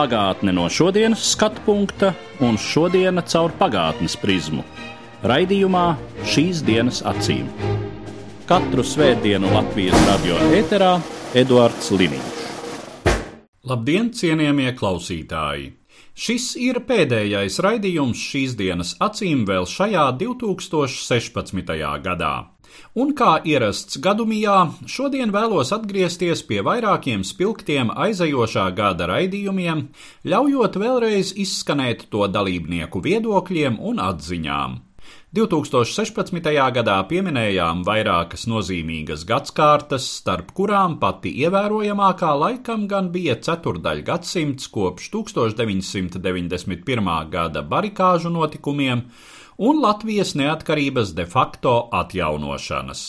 Pagātne no šodienas skatu punkta un šodienas caur pagātnes prizmu. Raidījumā šīs dienas acīm. Katru svētdienu Latvijas radio eterā Eduards Liniņš. Labdien, cienījamie klausītāji! Šis ir pēdējais raidījums šīs dienas acīm vēl šajā 2016. gadā. Un kā ierasts gadumijā, šodien vēlos atgriezties pie vairākiem spilgtiem aizejošā gada raidījumiem, ļaujot vēlreiz izskanēt to dalībnieku viedokļiem un atziņām. 2016. gadā pieminējām vairākas nozīmīgas gadsimtas, starp kurām pati ievērojamākā laikam gan bija ceturdaļ gadsimts kopš 1991. gada barikāžu notikumiem un Latvijas neatkarības de facto atjaunošanas.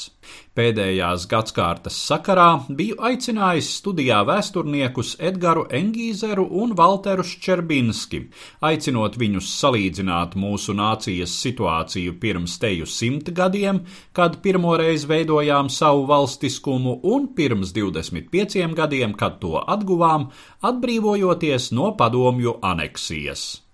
Pēdējās gadsimtas sakarā biju aicinājis studijā vēsturniekus Edgars Engīzeru un Walteru Ščerbinski, aicinot viņus salīdzināt mūsu nācijas situāciju pirms teju simt gadiem, kad pirmoreiz veidojām savu valstiskumu, un pirms 25 gadiem, kad to atguvām, atbrīvojoties no padomju aneksijas.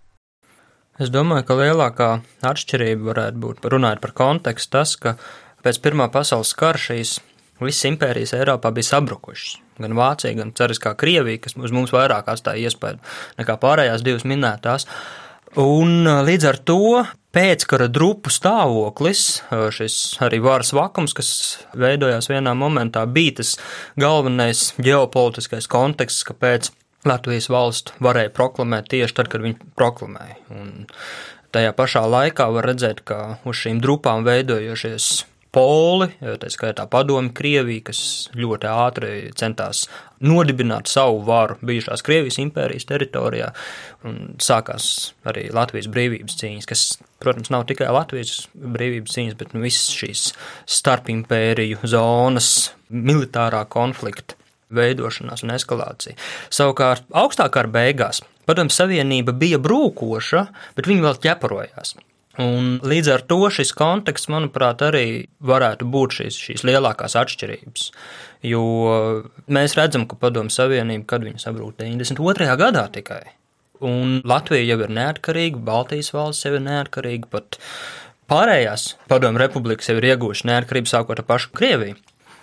Es domāju, ka lielākā atšķirība varētu būt, runājot par kontekstu, tas, ka pēc Pirmā pasaules kara šīs visas impērijas Eiropā bija sabrukušas. Gan Vācija, gan Ceriskā Krievija, kas uz mums vairāk atstāja iespēju nekā pārējās divas minētās. Un līdz ar to pēckara drupu stāvoklis, šis arī varas vakums, kas veidojās vienā momentā, bija tas galvenais ģeopolitiskais konteksts, kāpēc Latvijas valstu varēja proklamēt tieši tad, kad viņi proklamēja. Un tajā pašā laikā var redzēt, ka uz šīm drupām veidojošies poli, tā skaitā padomi Krievija, kas ļoti ātri centās nodibināt savu varu bijušās Krievijas impērijas teritorijā, un sākās arī Latvijas brīvības cīņas, kas, protams, nav tikai Latvijas brīvības cīņas, bet nu, visas šīs starpimpēriju zonas, militārā konflikta veidošanās un eskalācija. Savukārt, augstākā ar beigās Padomju Savienība bija brūkoša, bet viņi vēl ķeparojās. Un līdz ar to šis konteksts, manuprāt, arī varētu būt šīs, šīs lielākās atšķirības. Jo mēs redzam, ka Padomju Savienība, kad viņa sabrūk 92. gadā tikai, un Latvija jau ir neatkarīga, Baltijas valsts jau ir neatkarīga, pat pārējās Padomju republikas jau ir iegūšas neatkarību sākot ar pašu Krieviju.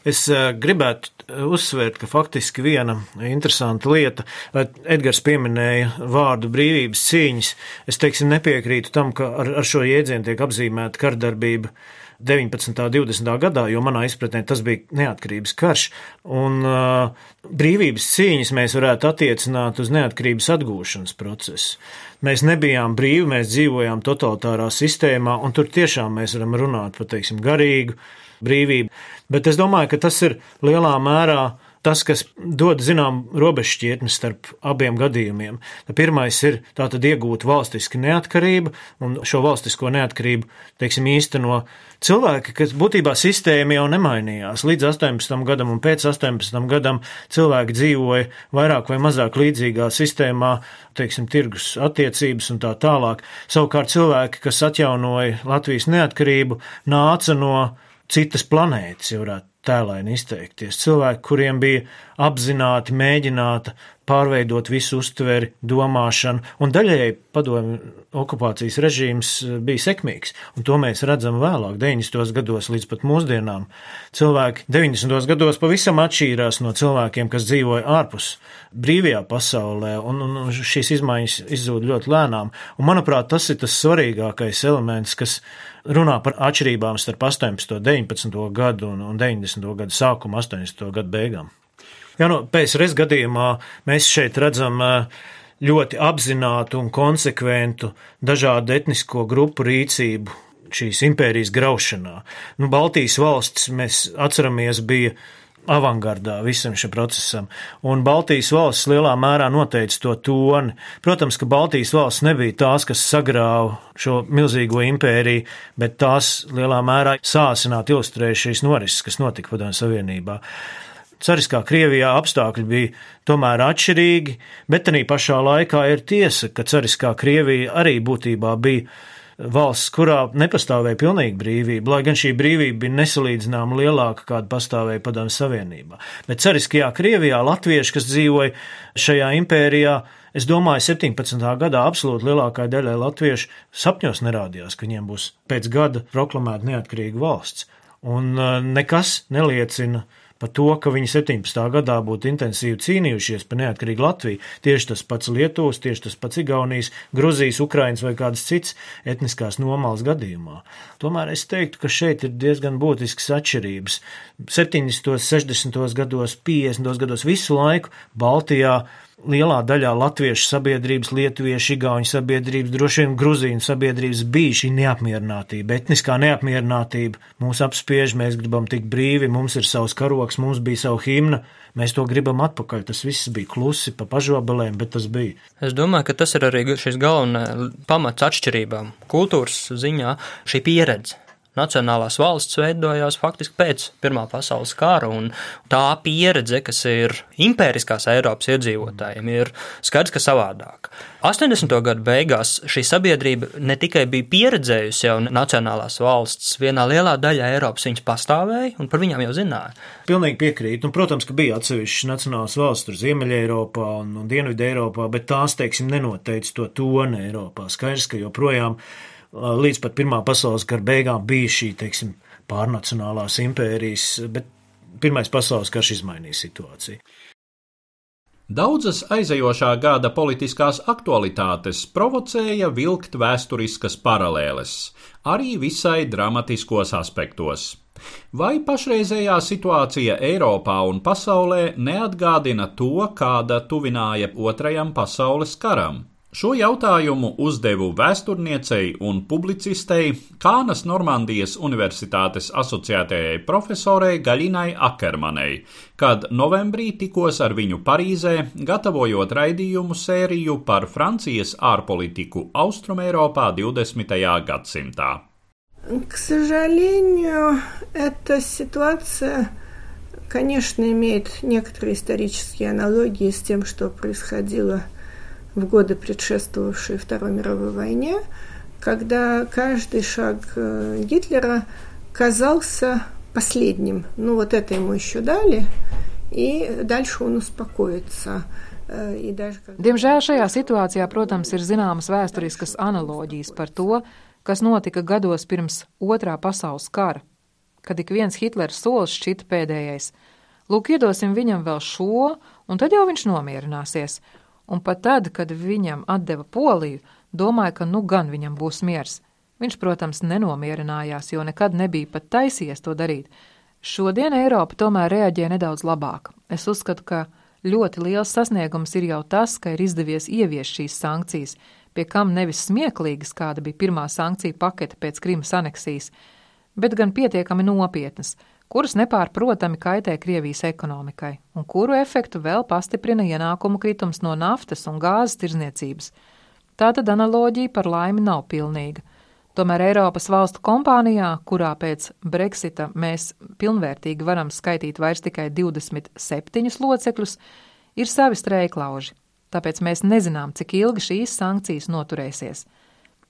Es gribētu uzsvērt, ka faktiski viena interesanta lieta, vai Edgars pieminēja vārdu brīvības cīņas, es teiksim nepiekrītu tam, ka ar, ar šo jēdzienu tiek apzīmēta kardarbība 19. un 20. gadā, jo manā izpratnē tas bija neatkarības karš, un uh, brīvības cīņas mēs varētu attiecināt uz neatkarības atgūšanas procesu. Mēs nebijām brīvi, mēs dzīvojām totalitārā sistēmā, un tur tiešām mēs varam runāt par, teiksim, garīgu brīvību. Bet es domāju, ka tas ir lielā mērā tas, kas dod zinām robežšķietni starp abiem gadījumiem. Pirmais ir tātad iegūt valstiski neatkarību, un šo valstisko neatkarību, teiksim, īsteno cilvēki, kas būtībā sistēma jau nemainījās. Līdz 18 gadam un pēc 18 gadam cilvēki dzīvoja vairāk vai mazāk līdzīgā sistēmā, teiksim, tirgus attiecības un tā tālāk. Savukārt cilvēki, kas atjaunoja Latvijas neatkarību, nāca no citas planētas, ja varētu tēlaini izteikties. Cilvēki, kuriem bija apzināti mēģināta pārveidot visu uztveri, domāšanu, un daļēji padomju okupācijas režīms bija sekmīgs, un to mēs redzam vēlāk, 90. gados līdz pat mūsdienām. Cilvēki 90. gados pavisam atšķīrās no cilvēkiem, kas dzīvoja ārpus brīvajā pasaulē, un, un šīs izmaiņas izzūd ļoti lēnām. Un, manuprāt, tas ir tas svarīgākais elements, kas runā par atšķirībām starp 18, 19 gadu un 90. gadu sākumu, 80. gadu beigām. Jā, no PSRS gadījumā mēs šeit redzam ļoti apzinātu un konsekventu dažādu etnisko grupu rīcību šīs impērijas graušanā. Nu, Baltijas valsts, mēs atceramies, bija avangardā visam šim procesam, un Baltijas valsts lielā mērā noteica to toni. Protams, ka Baltijas valsts nebija tās, kas sagrāva šo milzīgo impēriju, bet tās lielā mērā sāsināt ilustrēja šīs norises, kas notika Padomju Savienībā. Cariskā Krievijā apstākļi bija tomēr atšķirīgi, bet arī pašā laikā ir tiesa, ka Cariskā Krievija arī būtībā bija valsts, kurā nepastāvēja pilnīga brīvība, lai gan šī brīvība bija nesalīdzināma lielāka, kāda pastāvēja Padomju Savienībā. Bet cariskajā Krievijā latvieši, kas dzīvoja šajā impērijā, es domāju, 17. gadā absolūti lielākā daļai latviešu sapņos nerādījās, ka viņiem būs pēc gada proklamēta neatkarīga valsts. Un uh, nekas neliecina par to, ka viņi 17. gadā būtu intensīvi cīnījušies par neatkarīgu Latviju. Tieši tas pats Lietuvas, tieši tas pats Igaunijas, Gruzijas, Ukrainas vai kādas cits etniskās nomāls gadījumā. Tomēr es teiktu, ka šeit ir diezgan būtisks atšķirības. 70., 60. gados, 50. gados visu laiku Baltijā lielā daļā latviešu sabiedrības, lietuviešu, igauņu sabiedrības, droši vien gruzīnu sabiedrības bija šī neapmierinātība, etniskā neapmierinātība. Mūs apspiež, mēs gribam tikt brīvi, mums ir savs karoks, mums bija savu himnu, mēs to gribam atpakaļ. Tas viss bija klusi pa pažobelēm, bet tas bija. Es domāju, ka tas ir arī šis galvenais pamats atšķirībām kultūras ziņā - šī pieredze nacionālās valsts veidojās faktiski pēc Pirmā pasaules kara, un tā pieredze, kas ir impēriskās Eiropas iedzīvotājiem, ir skaidrs, ka savādāk. 80. gadu beigās šī sabiedrība ne tikai bija pieredzējusi jau nacionālās valsts, vienā lielā daļā Eiropas viņas pastāvēja, un par viņām jau zināja. Pilnīgi piekrīt. Un, protams, ka bija atsevišķas nacionālās valsts, tur Ziemeļa Eiropā un, un Dienvidu Eiropā, bet tās, teiksim, nenoteica to toni Eiropā. Skaidrs, ka joprojām līdz pat Pirmā pasaules kara beigām bija šī, teiksim, pārnacionālās impērijas, bet Pirmais pasaules karš izmainīja situāciju. Daudzas aizejošā gada politiskās aktualitātes provocēja vilkt vēsturiskas paralēles, arī visai dramatiskos aspektos. Vai pašreizējā situācija Eiropā un pasaulē neatgādina to, kāda tuvināja Otrajam pasaules karam? Šo jautājumu uzdevu vēsturniecei un publicistei Kānas Normandijas Universitātes asociētajai profesorei Gaļinai Akermanei, kad novembrī tikos ar viņu Parīzē, gatavojot raidījumu sēriju par Francijas ārpolitiku Austrumēropā 20. gadsimtā. К сожалению, эта ситуация, конечно, имеет некоторые исторические аналогии с тем, что происходило в годы, предшествовавшие Второй мировой войне, когда каждый шаг э, Гитлера казался последним. Ну вот это ему еще дали, и дальше он успокоится. Э, Diemžēl šajā situācijā, protams, ir zināmas vēsturiskas analoģijas par to, kas notika gados pirms Otrā pasaules kara, kad ik viens Hitlera solis šķita pēdējais. Lūk, iedosim viņam vēl šo, un tad jau viņš nomierināsies, un pat tad, kad viņam atdeva poliju, domāja, ka nu gan viņam būs miers. Viņš, protams, nenomierinājās, jo nekad nebija pat taisies to darīt. Šodien Eiropa tomēr reaģē nedaudz labāk. Es uzskatu, ka ļoti liels sasniegums ir jau tas, ka ir izdevies ieviest šīs sankcijas, pie kam nevis smieklīgas, kāda bija pirmā sankcija pakete pēc Krimas aneksijas, bet gan pietiekami nopietnas – kuras nepārprotami kaitē Krievijas ekonomikai, un kuru efektu vēl pastiprina ienākumu kritums no naftas un gāzes tirzniecības. Tātad analoģija par laimi nav pilnīga. Tomēr Eiropas valstu kompānijā, kurā pēc Brexita mēs pilnvērtīgi varam skaitīt vairs tikai 27 locekļus, ir savi streiklauži, tāpēc mēs nezinām, cik ilgi šīs sankcijas noturēsies.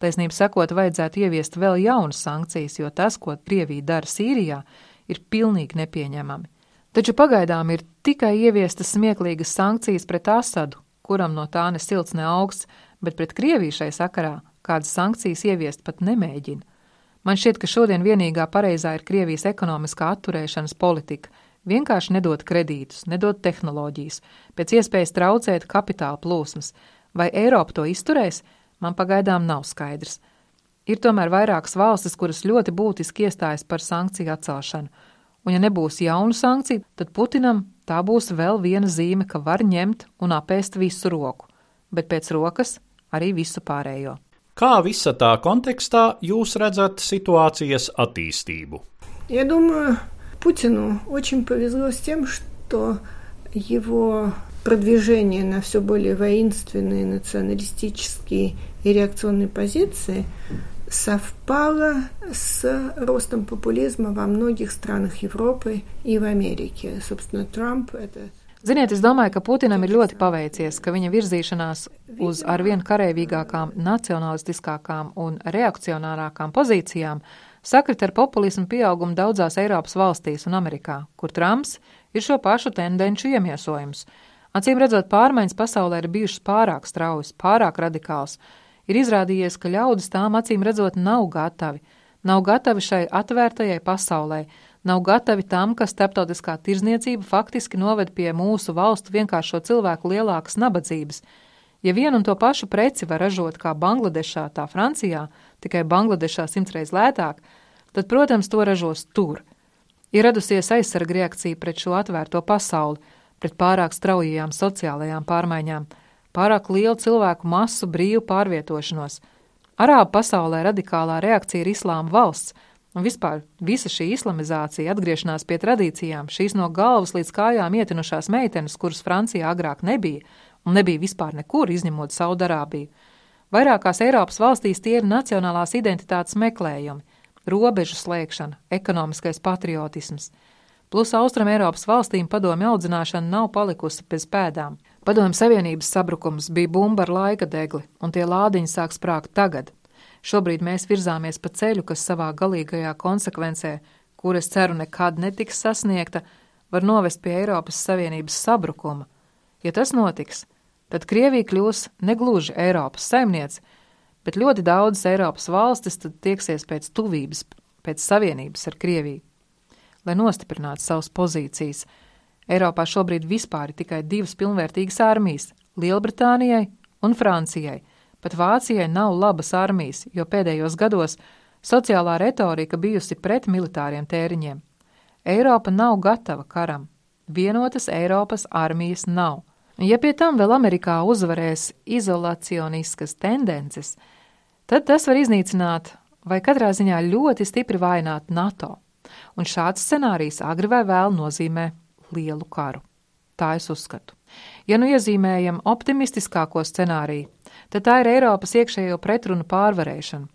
Taisnība sakot, vajadzētu ieviest vēl jaunas sankcijas, jo tas, ko Krievija dara Sīrijā, ir pilnīgi nepieņemami. Taču pagaidām ir tikai ieviestas smieklīgas sankcijas pret Asadu, kuram no tā ne silts, ne augsts, bet pret Krieviju šai sakarā kādas sankcijas ieviest pat nemēģina. Man šķiet, ka šodien vienīgā pareizā ir Krievijas ekonomiskā atturēšanas politika - vienkārši nedot kredītus, nedot tehnoloģijas, pēc iespējas traucēt kapitāla plūsmas. Vai Eiropa to izturēs, man pagaidām nav skaidrs. Ir tomēr vairākas valstis, kuras ļoti būtiski iestājas par sankciju atcelšanu, un ja nebūs jaunu sankciju, tad Putinam tā būs vēl viena zīme, ka var ņemt un apēst visu roku, bet pēc rokas arī visu pārējo. Kā visa tā kontekstā jūs redzat situācijas attīstību? Я думаю, Путину очень повезло с тем, что его продвижение на все более воинственные, националистические и реакционные позиции совпало с ростом популизма во многих странах Европы и в Америке. Собственно, Трамп это Ziniet, es domāju, ka Putinam ir ļoti paveicies, ka viņa virzīšanās uz arvien karavīgākām, nacionalistiskākām un reakcionārākām pozīcijām sakrit ar populismu pieaugumu daudzās Eiropas valstīs un Amerikā, kur Trumps ir šo pašu tendenču iemiesojums. Acīm redzot, pārmaiņas pasaulē ir bijušas pārāk straujas, pārāk radikāls. Ir izrādījies, ka ļaudis tām acīm redzot nav gatavi, nav gatavi šai atvērtajai pasaulē, nav gatavi tam, ka starptautiskā tirzniecība faktiski noved pie mūsu valstu vienkāršo cilvēku lielākas nabadzības. Ja vienu un to pašu preci var ražot kā Bangladešā, tā Francijā, tikai Bangladešā simtreiz lētāk, tad, protams, to ražos tur. Ir radusies aizsarga reakcija pret šo atvērto pasauli, pret pārāk straujajām sociālajām pārmaiņām, pārāk lielu cilvēku masu brīvu pārvietošanos. Arābu pasaulē radikālā reakcija ir islāma valsts, Un vispār visa šī islamizācija, atgriešanās pie tradīcijām, šīs no galvas līdz kājām ietinušās meitenes, kuras Francijā agrāk nebija, un nebija vispār nekur, izņemot Saudarābiju. Vairākās Eiropas valstīs tie ir nacionālās identitātes meklējumi, robežu slēgšana, ekonomiskais patriotisms. Plus Austrum Eiropas valstīm padomju audzināšana nav palikusi bez pēdām. Padomju Savienības sabrukums bija bumba ar laika degli, un tie lādiņi sāk sprāgt tagad, Šobrīd mēs virzāmies pa ceļu, kas savā galīgajā konsekvencē, kuras ceru nekad netiks sasniegta, var novest pie Eiropas Savienības sabrukuma. Ja tas notiks, tad Krievija kļūs negluži Eiropas saimniece, bet ļoti daudzas Eiropas valstis tad tieksies pēc tuvības, pēc savienības ar Krieviju. Lai nostiprinātu savas pozīcijas, Eiropā šobrīd vispār ir tikai divas pilnvērtīgas armijas - Lielbritānijai un Francijai – Pat Vācijai nav labas armijas, jo pēdējos gados sociālā retorika bijusi pret militāriem tēriņiem. Eiropa nav gatava karam. Vienotas Eiropas armijas nav. Ja pie tam vēl Amerikā uzvarēs izolacioniskas tendences, tad tas var iznīcināt vai katrā ziņā ļoti stipri vainot NATO. Un šāds scenārijs agri vai vēl nozīmē lielu karu. Tā es uzskatu. Ja nu iezīmējam optimistiskāko scenāriju, tad tā ir Eiropas iekšējo pretrunu pārvarēšana,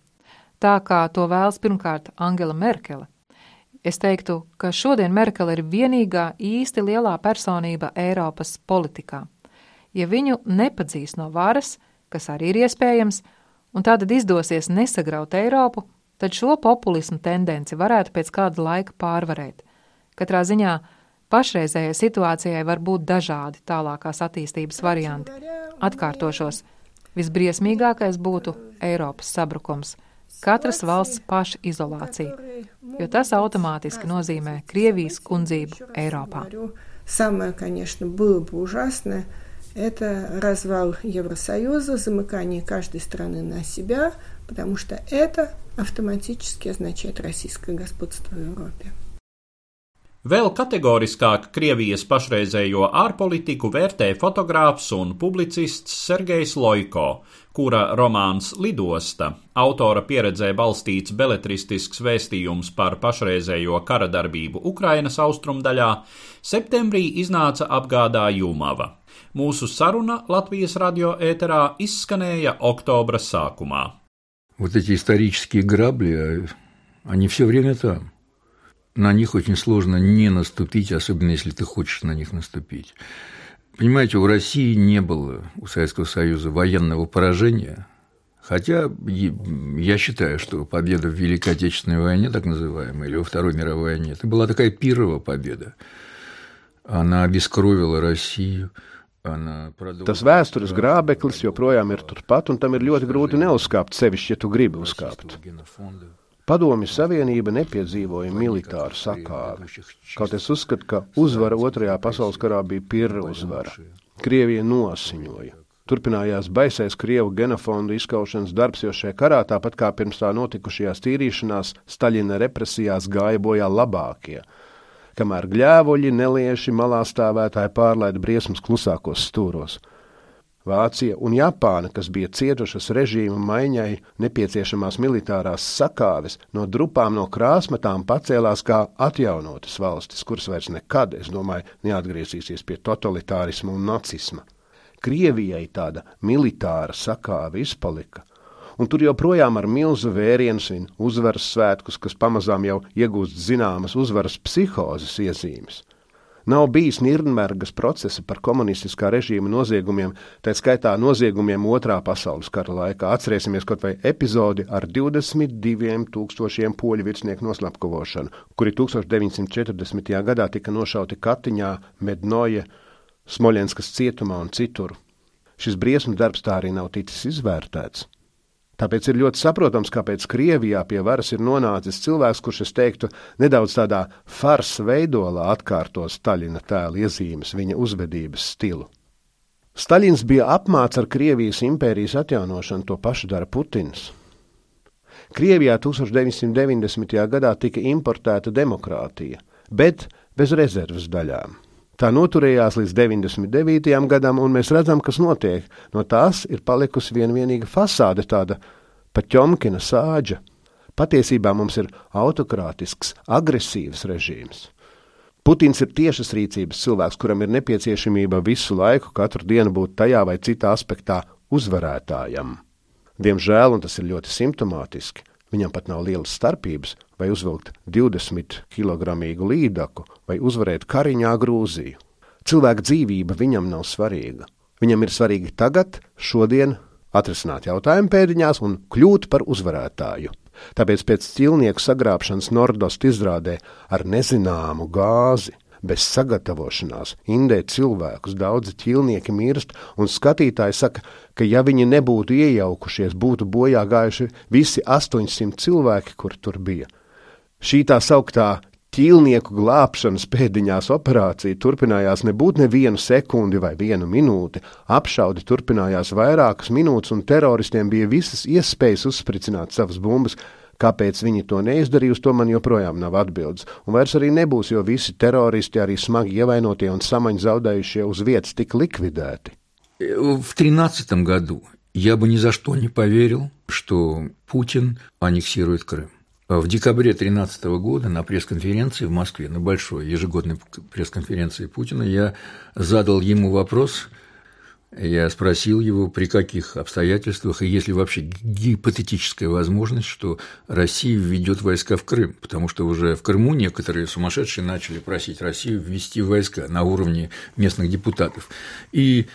tā kā to vēlas pirmkārt Angela Merkele. Es teiktu, ka šodien Merkele ir vienīgā īsti lielā personība Eiropas politikā. Ja viņu nepadzīs no varas, kas arī ir iespējams, un tātad izdosies nesagraut Eiropu, tad šo populismu tendenci varētu pēc kāda laika pārvarēt. Katrā ziņā pašreizējai situācijai var būt dažādi tālākās attīstības varianti. Atkārtošos, Visbriesmīgākais būtu Eiropas sabrukums, katras valsts paša izolācija, jo tas automātiski nozīmē Krievijas kundzību Eiropā. Самое, конечно, было бы ужасное, это развал Евросоюза, замыкание каждой страны на себя, потому что это автоматически означает российское господство в Европе. Vēl kategoriskāk Krievijas pašreizējo ārpolitiku vērtē fotogrāfs un publicists Sergejs Loiko, kura romāns Lidosta, autora pieredzē balstīts beletristisks vēstījums par pašreizējo kara darbību Ukrainas austrumdaļā, septembrī iznāca apgādā Jumava. Mūsu saruna Latvijas radio ēterā izskanēja oktobra sākumā. Вот эти исторические грабли, они все время там На них очень сложно не наступить, особенно если ты хочешь на них наступить. Понимаете, у России не было, у Советского Союза, военного поражения, хотя я считаю, что победа в Великой Отечественной войне, так называемой, или во Второй мировой войне, это была такая пирова победа. Она обескровила Россию, Tas vēstures grābeklis joprojām ir turpat, un tam ir ļoti grūti neuzkāpt sevišķi, ja tu gribi uzkāpt. Padomju Savienība nepiedzīvoja militāru sakāvi, kaut es uzskatu, ka uzvara Otrajā pasaules karā bija pirra uzvara. Krievija nosiņoja. Turpinājās baisais Krievu genofondu izskaušanas darbs, jo šajā karā, tāpat kā pirms tā notikušajās tīrīšanās, Staļina represijās gāja bojā labākie, kamēr gļēvoļi, nelieši, malā stāvētāji pārlaida briesmas klusākos stūros. Vācija un Japāna, kas bija cietušas režīma maiņai nepieciešamās militārās sakāves, no drupām no krāsmatām pacēlās kā atjaunotas valstis, kuras vairs nekad, es domāju, neatgriezīsies pie totalitārisma un nacisma. Krievijai tāda militāra sakāve izpalika, un tur joprojām ar milzu vērienu svin uzvaras svētkus, kas pamazām jau iegūst zināmas uzvaras psihozes iezīmes. Nav bijis Nirnbergas procesa par komunistiskā režīma noziegumiem, tā skaitā noziegumiem Otrā pasaules kara laikā. Atcerēsimies kaut vai epizodi ar 22 tūkstošiem poļu virsnieku noslapkavošanu, kuri 1940. gadā tika nošauti Katiņā, Mednoje, Smoļenskas cietumā un citur. Šis briesmu darbs tā arī nav ticis izvērtēts. Tāpēc ir ļoti saprotams, kāpēc Krievijā pie varas ir nonācis cilvēks, kurš, es teiktu, nedaudz tādā farsa veidolā atkārto Staļina tēla iezīmes, viņa uzvedības stilu. Staļins bija apmāts ar Krievijas impērijas atjaunošanu, to pašu dara Putins. Krievijā 1990. gadā tika importēta demokrātija, bet bez rezerves daļām. Tā noturējās līdz 99. gadam, un mēs redzam, kas notiek. No tās ir palikusi viena vienīga fasāde, tāda paķomkina sāģa. Patiesībā mums ir autokrātisks, agresīvs režīms. Putins ir tiešas rīcības cilvēks, kuram ir nepieciešamība visu laiku, katru dienu būt tajā vai citā aspektā uzvarētājam. Diemžēl, un tas ir ļoti simptomātiski, viņam pat nav lielas starpības, vai uzvilkt 20 kg līdaku, vai uzvarēt Kariņā Grūziju. Cilvēka dzīvība viņam nav svarīga. Viņam ir svarīgi tagad, šodien, atrisināt jautājumu pēdiņās un kļūt par uzvarētāju. Tāpēc pēc ķilnieku sagrābšanas Nordost izrādē ar nezināmu gāzi, bez sagatavošanās, indē cilvēkus, daudzi ķilnieki mirst, un skatītāji saka, ka ja viņi nebūtu iejaukušies, būtu bojā gājuši visi 800 cilvēki, kur tur bija. Šī tā sauktā ķīlnieku glābšanas pēdiņās operācija turpinājās nebūt nevienu sekundi vai vienu minūti. Apšaudi turpinājās vairākas minūtes, un teroristiem bija visas iespējas uzspricināt savas bumbas. Kāpēc viņi to neizdarīja, to man joprojām nav atbildes. Un vairs arī nebūs, jo visi teroristi, arī smagi ievainotie un samaņu zaudējušie uz vietas tika likvidēti. В 13 году я бы ни за что не поверил, что Путин аннексирует Крым. В декабре 2013 года на пресс-конференции в Москве, на большой ежегодной пресс-конференции Путина, я задал ему вопрос, я спросил его, при каких обстоятельствах и есть ли вообще гипотетическая возможность, что Россия введет войска в Крым, потому что уже в Крыму некоторые сумасшедшие начали просить Россию ввести войска на уровне местных депутатов. И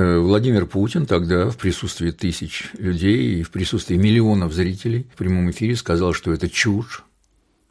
Э, Владимир Путин тогда в присутствии тысяч людей и в присутствии миллионов зрителей в прямом эфире сказал, что это чушь,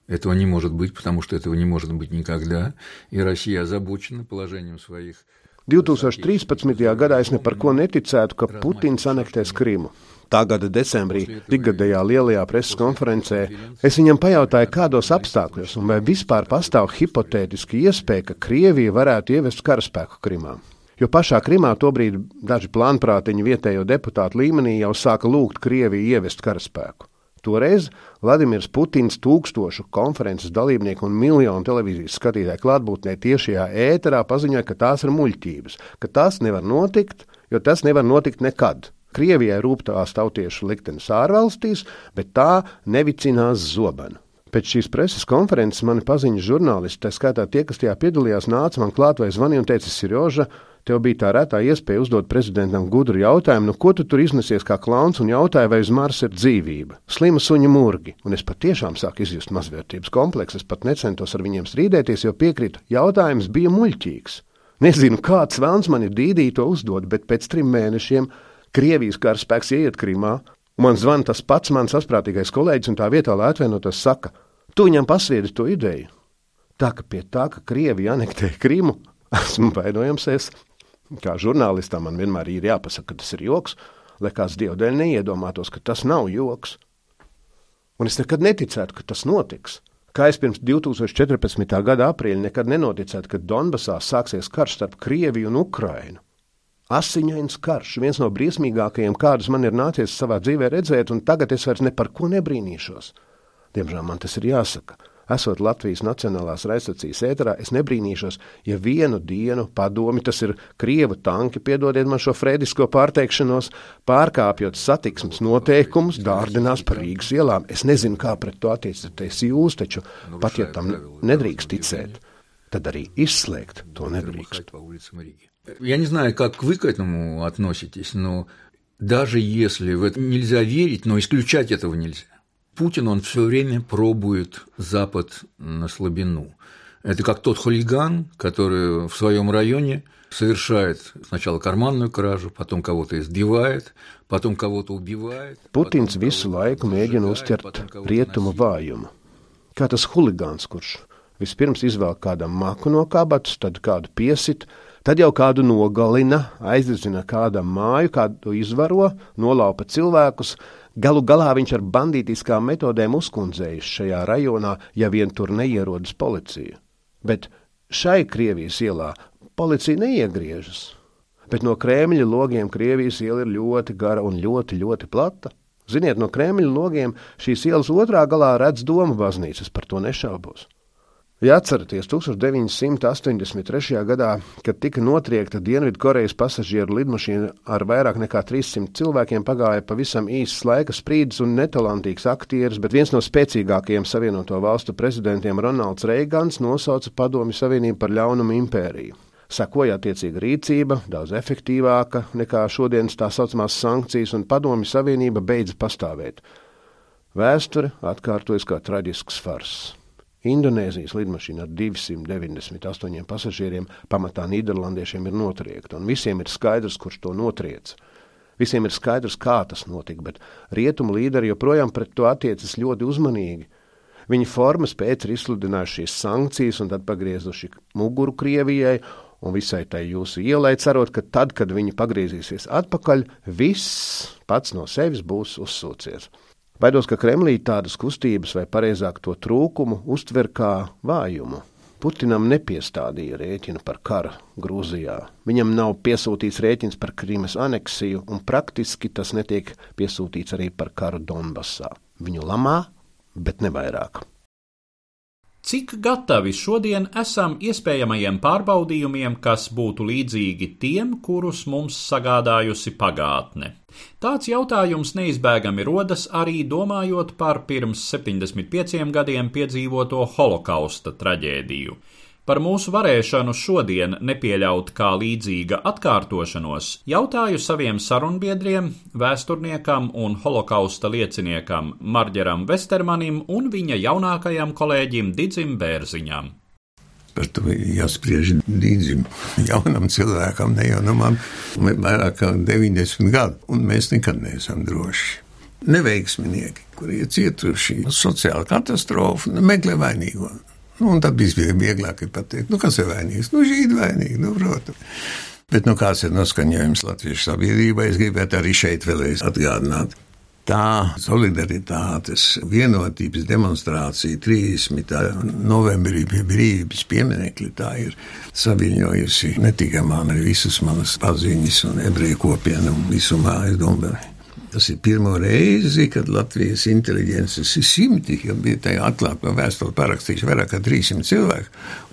этого не может быть, потому что этого не может быть никогда, и Россия озабочена положением своих 2013. gadā es ne par ko neticētu, ka Putins anektēs Krimu. Tā gada decembrī, ikgadējā lielajā preses konferencē, es viņam pajautāju, kādos apstākļos un vai vispār pastāv hipotētiski iespēja, ka Krievija varētu ievest karaspēku Krimā jo pašā Krimā tobrīd daži plānprātiņi vietējo deputātu līmenī jau sāka lūgt Krieviju ievest karaspēku. Toreiz Vladimirs Putins tūkstošu konferences dalībnieku un miljonu televīzijas skatītāju klātbūtnē tiešajā ēterā paziņoja, ka tās ir muļķības, ka tas nevar notikt, jo tas nevar notikt nekad. Krievijai rūp tās tautiešu liktenes ārvalstīs, bet tā nevicinās zobenu. Pēc šīs preses konferences mani paziņas žurnālisti, tā skaitā tie, kas tajā piedalījās, nāca man klāt vai zvanīja un teica, Sirjoža, Tev bija tā retā iespēja uzdot prezidentam gudru jautājumu, nu ko tu tur iznesies kā klauns un jautāja, vai uz Marsa ir dzīvība. Slima suņa murgi, un es patiešām sāku izjust mazvērtības kompleksu. Es pat necentos ar viņiem strīdēties, jo piekrītu, jautājums bija muļķīgs. Nezinu, kāds vēlns man ir dīdī to uzdot, bet pēc trim mēnešiem Krievijas karaspēks ieiet Krimā, un man zvana tas pats mans asprātīgais kolēģis, un tā vietā, lai atvainotos, saka, tu viņam pasviedi to ideju. Tā ka pie tā, ka Krievija anektē Krimu, esmu vainojams es. Kā žurnālistam man vienmēr ir jāpasaka, ka tas ir joks, lai kāds dievdēļ neiedomātos, ka tas nav joks. Un es nekad neticētu, ka tas notiks. Kā es pirms 2014. gada aprīļa nekad nenoticētu, ka Donbasā sāksies karš starp Krieviju un Ukrainu. Asiņains karš, viens no briesmīgākajiem, kādus man ir nācies savā dzīvē redzēt, un tagad es vairs ne par ko nebrīnīšos. Diemžēl man tas ir jāsaka esot Latvijas Nacionālās raidstacijas ēterā, es nebrīnīšos, ja vienu dienu padomi, tas ir krievu tanki, piedodiet man šo frēdisko pārteikšanos, pārkāpjot satiksmes noteikumus, dārdinās par Rīgas ielām. Es nezinu, kā pret to attiecaties jūs, taču pat ja tam nedrīkst ticēt, tad arī izslēgt to nedrīkst. Я не знаю, как вы к этому относитесь, но даже если в это нельзя верить, но исключать этого нельзя. Путин, он все время пробует Запад на слабину. Это как тот хулиган, который в своем районе совершает сначала карманную кражу, потом кого-то избивает, потом кого-то убивает. Putins visu laiku mēģina uzķert rietumu vājumu. Kā tas huligāns, kurš vispirms izvelk kādam maku no kabatas, tad kādu piesit, tad jau kādu nogalina, aizdedzina kādam māju, kādu izvaro, nolaupa cilvēkus, Galu galā viņš ar bandītiskām metodēm uzkundzējis šajā rajonā, ja vien tur neierodas policija. Bet šai Krievijas ielā policija neiegriežas. Bet no Kremļa logiem Krievijas iela ir ļoti gara un ļoti, ļoti plata. Ziniet, no Kremļa logiem šīs ielas otrā galā redz domu baznīcas, par to nešaubos. Ja atceraties 1983. gadā, kad tika notriekta Dienvidkorejas pasažieru lidmašīna ar vairāk nekā 300 cilvēkiem, pagāja pavisam īsts laika sprīdis un netalantīgs aktieris, bet viens no spēcīgākajiem Savienoto valstu prezidentiem Ronalds Reigans nosauca Padomju Savienību par ļaunumu impēriju. Sekoja attiecīga rīcība, daudz efektīvāka nekā šodienas tā saucamās sankcijas, un Padomju Savienība beidza pastāvēt. Vēsture atkārtojas kā traģisks fars. Indonēzijas lidmašīna ar 298 pasažieriem, pamatā Nīderlandiešiem, ir notriekta, un visiem ir skaidrs, kurš to notrieca. Visiem ir skaidrs, kā tas notika, bet rietumu līderi joprojām pret to attiecas ļoti uzmanīgi. Viņi formas pēc ir izsludinājuši šīs sankcijas un tad pagriezuši muguru Krievijai un visai tai jūsu ielai, cerot, ka tad, kad viņi pagriezīsies atpakaļ, viss pats no sevis būs uzsūcies. Baidos, ka Kremlī tādas kustības, vai pareizāk to trūkumu, uztver kā vājumu. Putinam nepiestādīja rēķinu par karu Grūzijā. Viņam nav piesūtīts rēķins par Krīmas aneksiju, un praktiski tas netiek piesūtīts arī par karu Donbasā. Viņu lamā, bet ne vairāk. Cik gatavi šodien esam iespējamajiem pārbaudījumiem, kas būtu līdzīgi tiem, kurus mums sagādājusi pagātne? Tāds jautājums neizbēgami rodas arī domājot par pirms 75 gadiem piedzīvoto holokausta traģēdiju. Par mūsu varēšanu šodien nepieļaut kā līdzīga atkārtošanos jautāju saviem sarunbiedriem, vēsturniekam un holokausta lieciniekam Marģeram Vestermanim un viņa jaunākajam kolēģim Didzim Bērziņam. Par to jāspriež līdzim jaunam cilvēkam, ne jau no man, vairāk kā 90 gadu, un mēs nekad neesam droši. Neveiksminieki, kuri ir cietuši sociāla katastrofa, meklē vainīgo. Nu, tad bija vieglāk pateikt, nu, kas ir vainīgs. Nu, žīdi vainīgi, nu, protams. Bet nu, kāds ir noskaņojums Latvijas sabiedrībai, es gribētu arī šeit vēlreiz atgādināt. Tā solidaritātes vienotības demonstrācija 30. novembrī pie brīvības pieminekļa tā ir saviņojusi ne tikai man, arī visus manas paziņas un ebreju kopienu un visu mājas domberi. Tas ir pirmo reizi, kad Latvijas inteliģences ir simti, jo bija tajā atklātā vēstulē parakstījuši vairāk kā 300 cilvēku.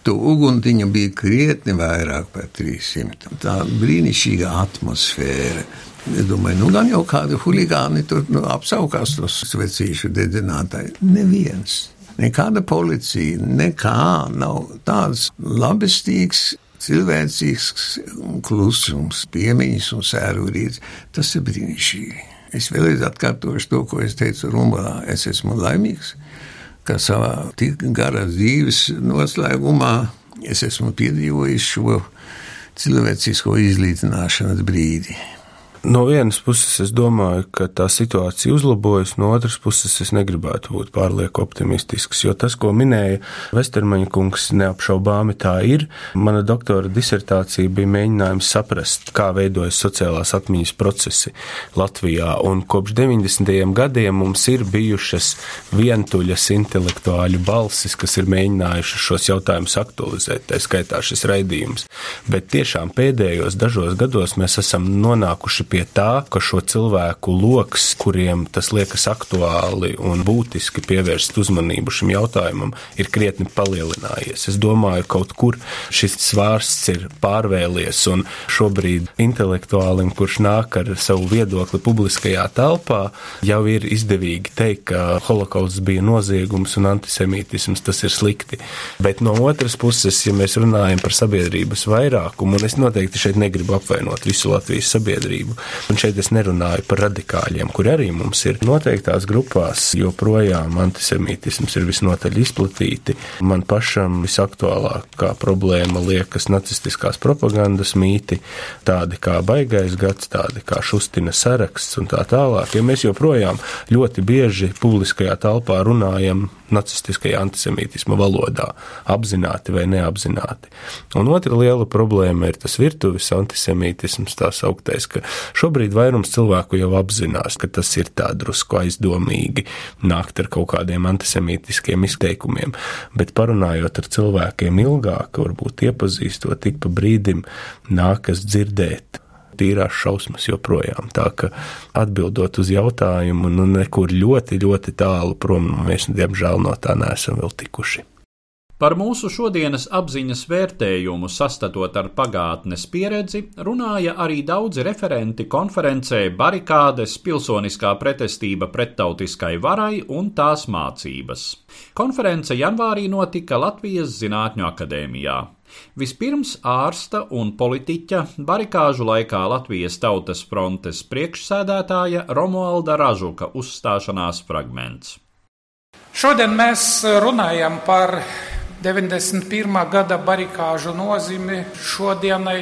To uguntiņa bija krietni vairāk par 300. Tā brīnišķīga atmosfēra. Es domāju, nu gan jau kādi huligāni tur nu, apsaukās tos svecīšu dedzinātāji. Neviens. Nekāda policija, nekā nav tāds labestīgs, cilvēcīgs klusums, piemiņas un sērūrīts. Tas ir brīnišķīgi. Es vēlreiz atkārtošu to, ko es teicu Rumbalā. Es esmu laimīgs, ka savā tik garā dzīves noslēgumā es esmu piedzīvojis šo cilvēcisko izlīdzināšanas brīdi. No vienas puses, es domāju, ka tā situācija uzlabojas, no otras puses, es negribētu būt pārlieku optimistisks, jo tas, ko minēja Vestermaņa kungs, neapšaubāmi tā ir. Mana doktora disertācija bija mēģinājums saprast, kā veidojas sociālās atmiņas procesi Latvijā, un kopš 90. gadiem mums ir bijušas vientuļas intelektuāļu balsis, kas ir mēģinājušas šos jautājumus aktualizēt, tā skaitā šis raidījums. Bet tiešām pēdējos dažos gados mēs esam nonākuši pie pie tā, ka šo cilvēku lokus, kuriem tas liekas aktuāli un būtiski pievērst uzmanību šim jautājumam, ir krietni palielinājies. Es domāju, kaut kur šis svārsts ir pārvēlies, un šobrīd intelektuālim, kurš nāk ar savu viedokli publiskajā telpā, jau ir izdevīgi teikt, ka holokausts bija noziegums un antisemītisms tas ir slikti. Bet no otras puses, ja mēs runājam par sabiedrības vairākumu, un es noteikti šeit negribu apvainot visu Latvijas sabiedrību, un šeit es nerunāju par radikāļiem, kur arī mums ir noteiktās grupās joprojām antisemītisms ir visnotaļ izplatīti. Man pašam visaktuālākā problēma liekas nacistiskās propagandas mīti, tādi kā baigais gads, tādi kā šustina saraksts un tā tālāk. Ja mēs joprojām ļoti bieži publiskajā telpā runājam nacistiskajā antisemītisma valodā, apzināti vai neapzināti. Un otra liela problēma ir tas virtuves antisemītisms, tā sauktais, ka šobrīd vairums cilvēku jau apzinās, ka tas ir tā drusku aizdomīgi nākt ar kaut kādiem antisemītiskiem izteikumiem, bet parunājot ar cilvēkiem ilgāk, varbūt iepazīstot, ik pa brīdim nākas dzirdēt tīrās šausmas joprojām. Tā ka atbildot uz jautājumu, nu nekur ļoti, ļoti tālu prom mēs, diemžēl, no tā neesam vēl tikuši. Par mūsu šodienas apziņas vērtējumu sastatot ar pagātnes pieredzi, runāja arī daudzi referenti konferencē Barikādes pilsoniskā pretestība prettautiskai varai un tās mācības. Konference janvārī notika Latvijas Zinātņu akadēmijā. Vispirms ārsta un politiķa barikāžu laikā Latvijas Tautas frontes priekšsēdētāja Romualda Ražuka uzstāšanās fragments. Šodien mēs runājam par 91. gada barikāžu nozīmi šodienai.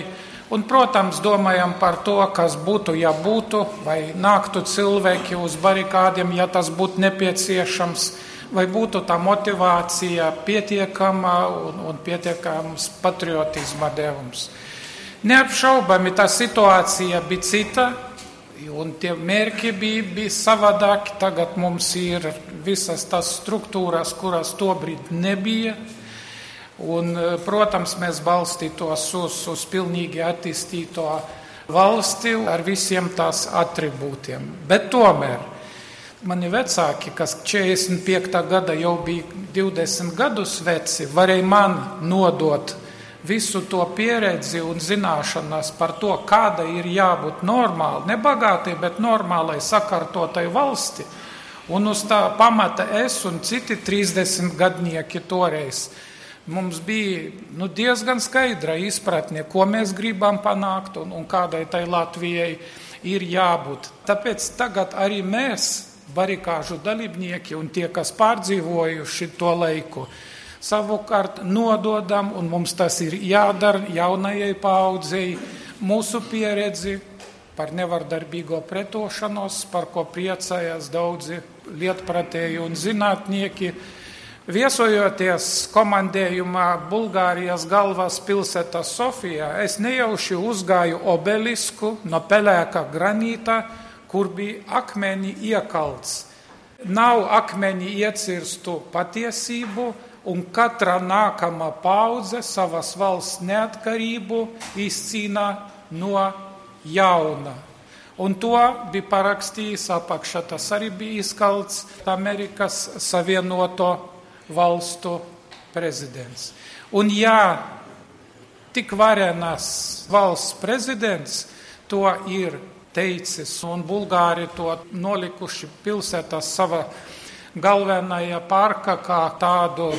Un, protams, domājam par to, kas būtu, ja būtu, vai nāktu cilvēki uz barikādiem, ja tas būtu nepieciešams vai būtu tā motivācija pietiekama un, un pietiekams patriotisma devums. Neapšaubami tā situācija bija cita, un tie mērķi bija, bija savādāki. Tagad mums ir visas tās struktūras, kuras tobrīd nebija. Un, protams, mēs balstītos uz, uz pilnīgi attīstīto valsti ar visiem tās attribūtiem. Bet tomēr Mani vecāki, kas 45. gada jau bija 20 gadus veci, varēja man nodot visu to pieredzi un zināšanas par to, kāda ir jābūt normāli, ne bagātai, bet normālai sakārtotai valsti. Un uz tā pamata es un citi 30 gadnieki toreiz. Mums bija nu, diezgan skaidra izpratne, ko mēs gribam panākt un, un kādai tai Latvijai ir jābūt. Tāpēc tagad arī mēs barikāžu dalībnieki un tie, kas pārdzīvojuši to laiku, savukārt nododam, un mums tas ir jādara jaunajai paudzei, mūsu pieredzi par nevardarbīgo pretošanos, par ko priecājās daudzi lietpratēji un zinātnieki. Viesojoties komandējumā Bulgārijas galvaspilsētā Sofijā, es nejauši uzgāju obelisku no pelēka granīta, kur bija akmeni iekalts. Nav akmeni iecirstu patiesību, un katra nākamā paudze savas valsts neatkarību izcīnā no jauna. Un to bija parakstījis apakšā. Tas arī bija izkalts Amerikas Savienoto valstu prezidents. Un ja tik varenas valsts prezidents to ir teicis, un Bulgāri to nolikuši pilsētā sava galvenajā parka kā tādu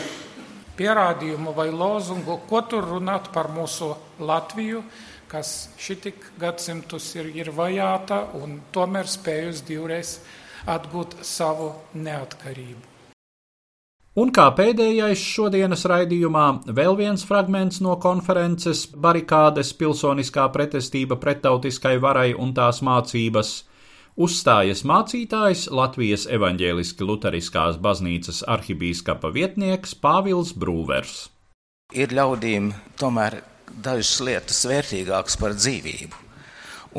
pierādījumu vai lozungu, ko tur runāt par mūsu Latviju, kas šitik gadsimtus ir, ir vajāta un tomēr spējusi divreiz atgūt savu neatkarību. Un kā pēdējais šodienas raidījumā, vēl viens fragments no konferences Barikādes pilsoniskā pretestība pretautiskai varai un tās mācības uzstājas mācītājs Latvijas evaņģēliski luteriskās baznīcas arhibīskapa vietnieks Pāvils Brūvers. Ir ļaudīm tomēr dažas lietas vērtīgākas par dzīvību.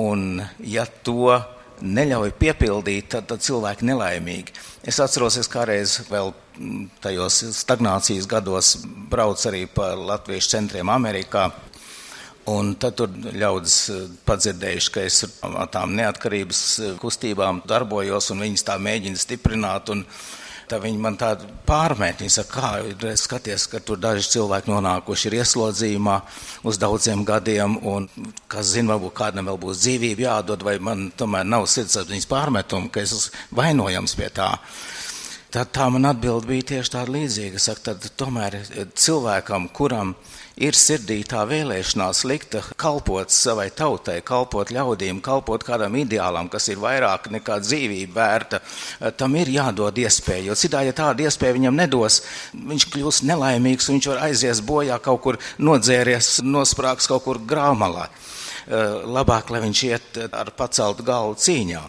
Un ja to neļauj piepildīt, tad, tad cilvēki nelaimīgi. Es atceros, es kādreiz vēl tajos stagnācijas gados braucu arī pa latviešu centriem Amerikā. Un tad tur ļaudis padzirdējuši, ka es ar tām neatkarības kustībām darbojos un viņas tā mēģina stiprināt. Tā viņi man tādu pārmet, viņi saka, kā skaties, ka tur daži cilvēki nonākuši ir ieslodzījumā uz daudziem gadiem, un, kas zina, varbūt kādam vēl būs dzīvība jādod, vai man tomēr nav sirdsapziņas pārmetumu, ka es esmu vainojams pie tā. Tad tā man atbild bija tieši tāda līdzīga. Saka, tad tomēr cilvēkam, kuram ir ir sirdī tā vēlēšanās likta kalpot savai tautai, kalpot ļaudīm, kalpot kādam ideālam, kas ir vairāk nekā dzīvība vērta, tam ir jādod iespēja. Jo citādi, ja tādu iespēju viņam nedos, viņš kļūs nelaimīgs viņš var aizies bojā kaut kur nodzēries, nosprāgs kaut kur grāmalā. Labāk, lai viņš iet ar paceltu galvu cīņā.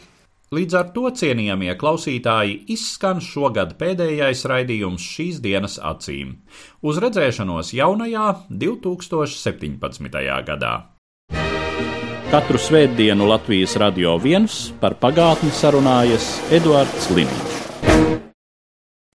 Līdz ar to, cienījamie klausītāji, izskan šogad pēdējais raidījums šīs dienas acīm. Uz redzēšanos jaunajā 2017. gadā. Katru svētdienu Latvijas radio viens par pagātni sarunājas Eduards Līniju.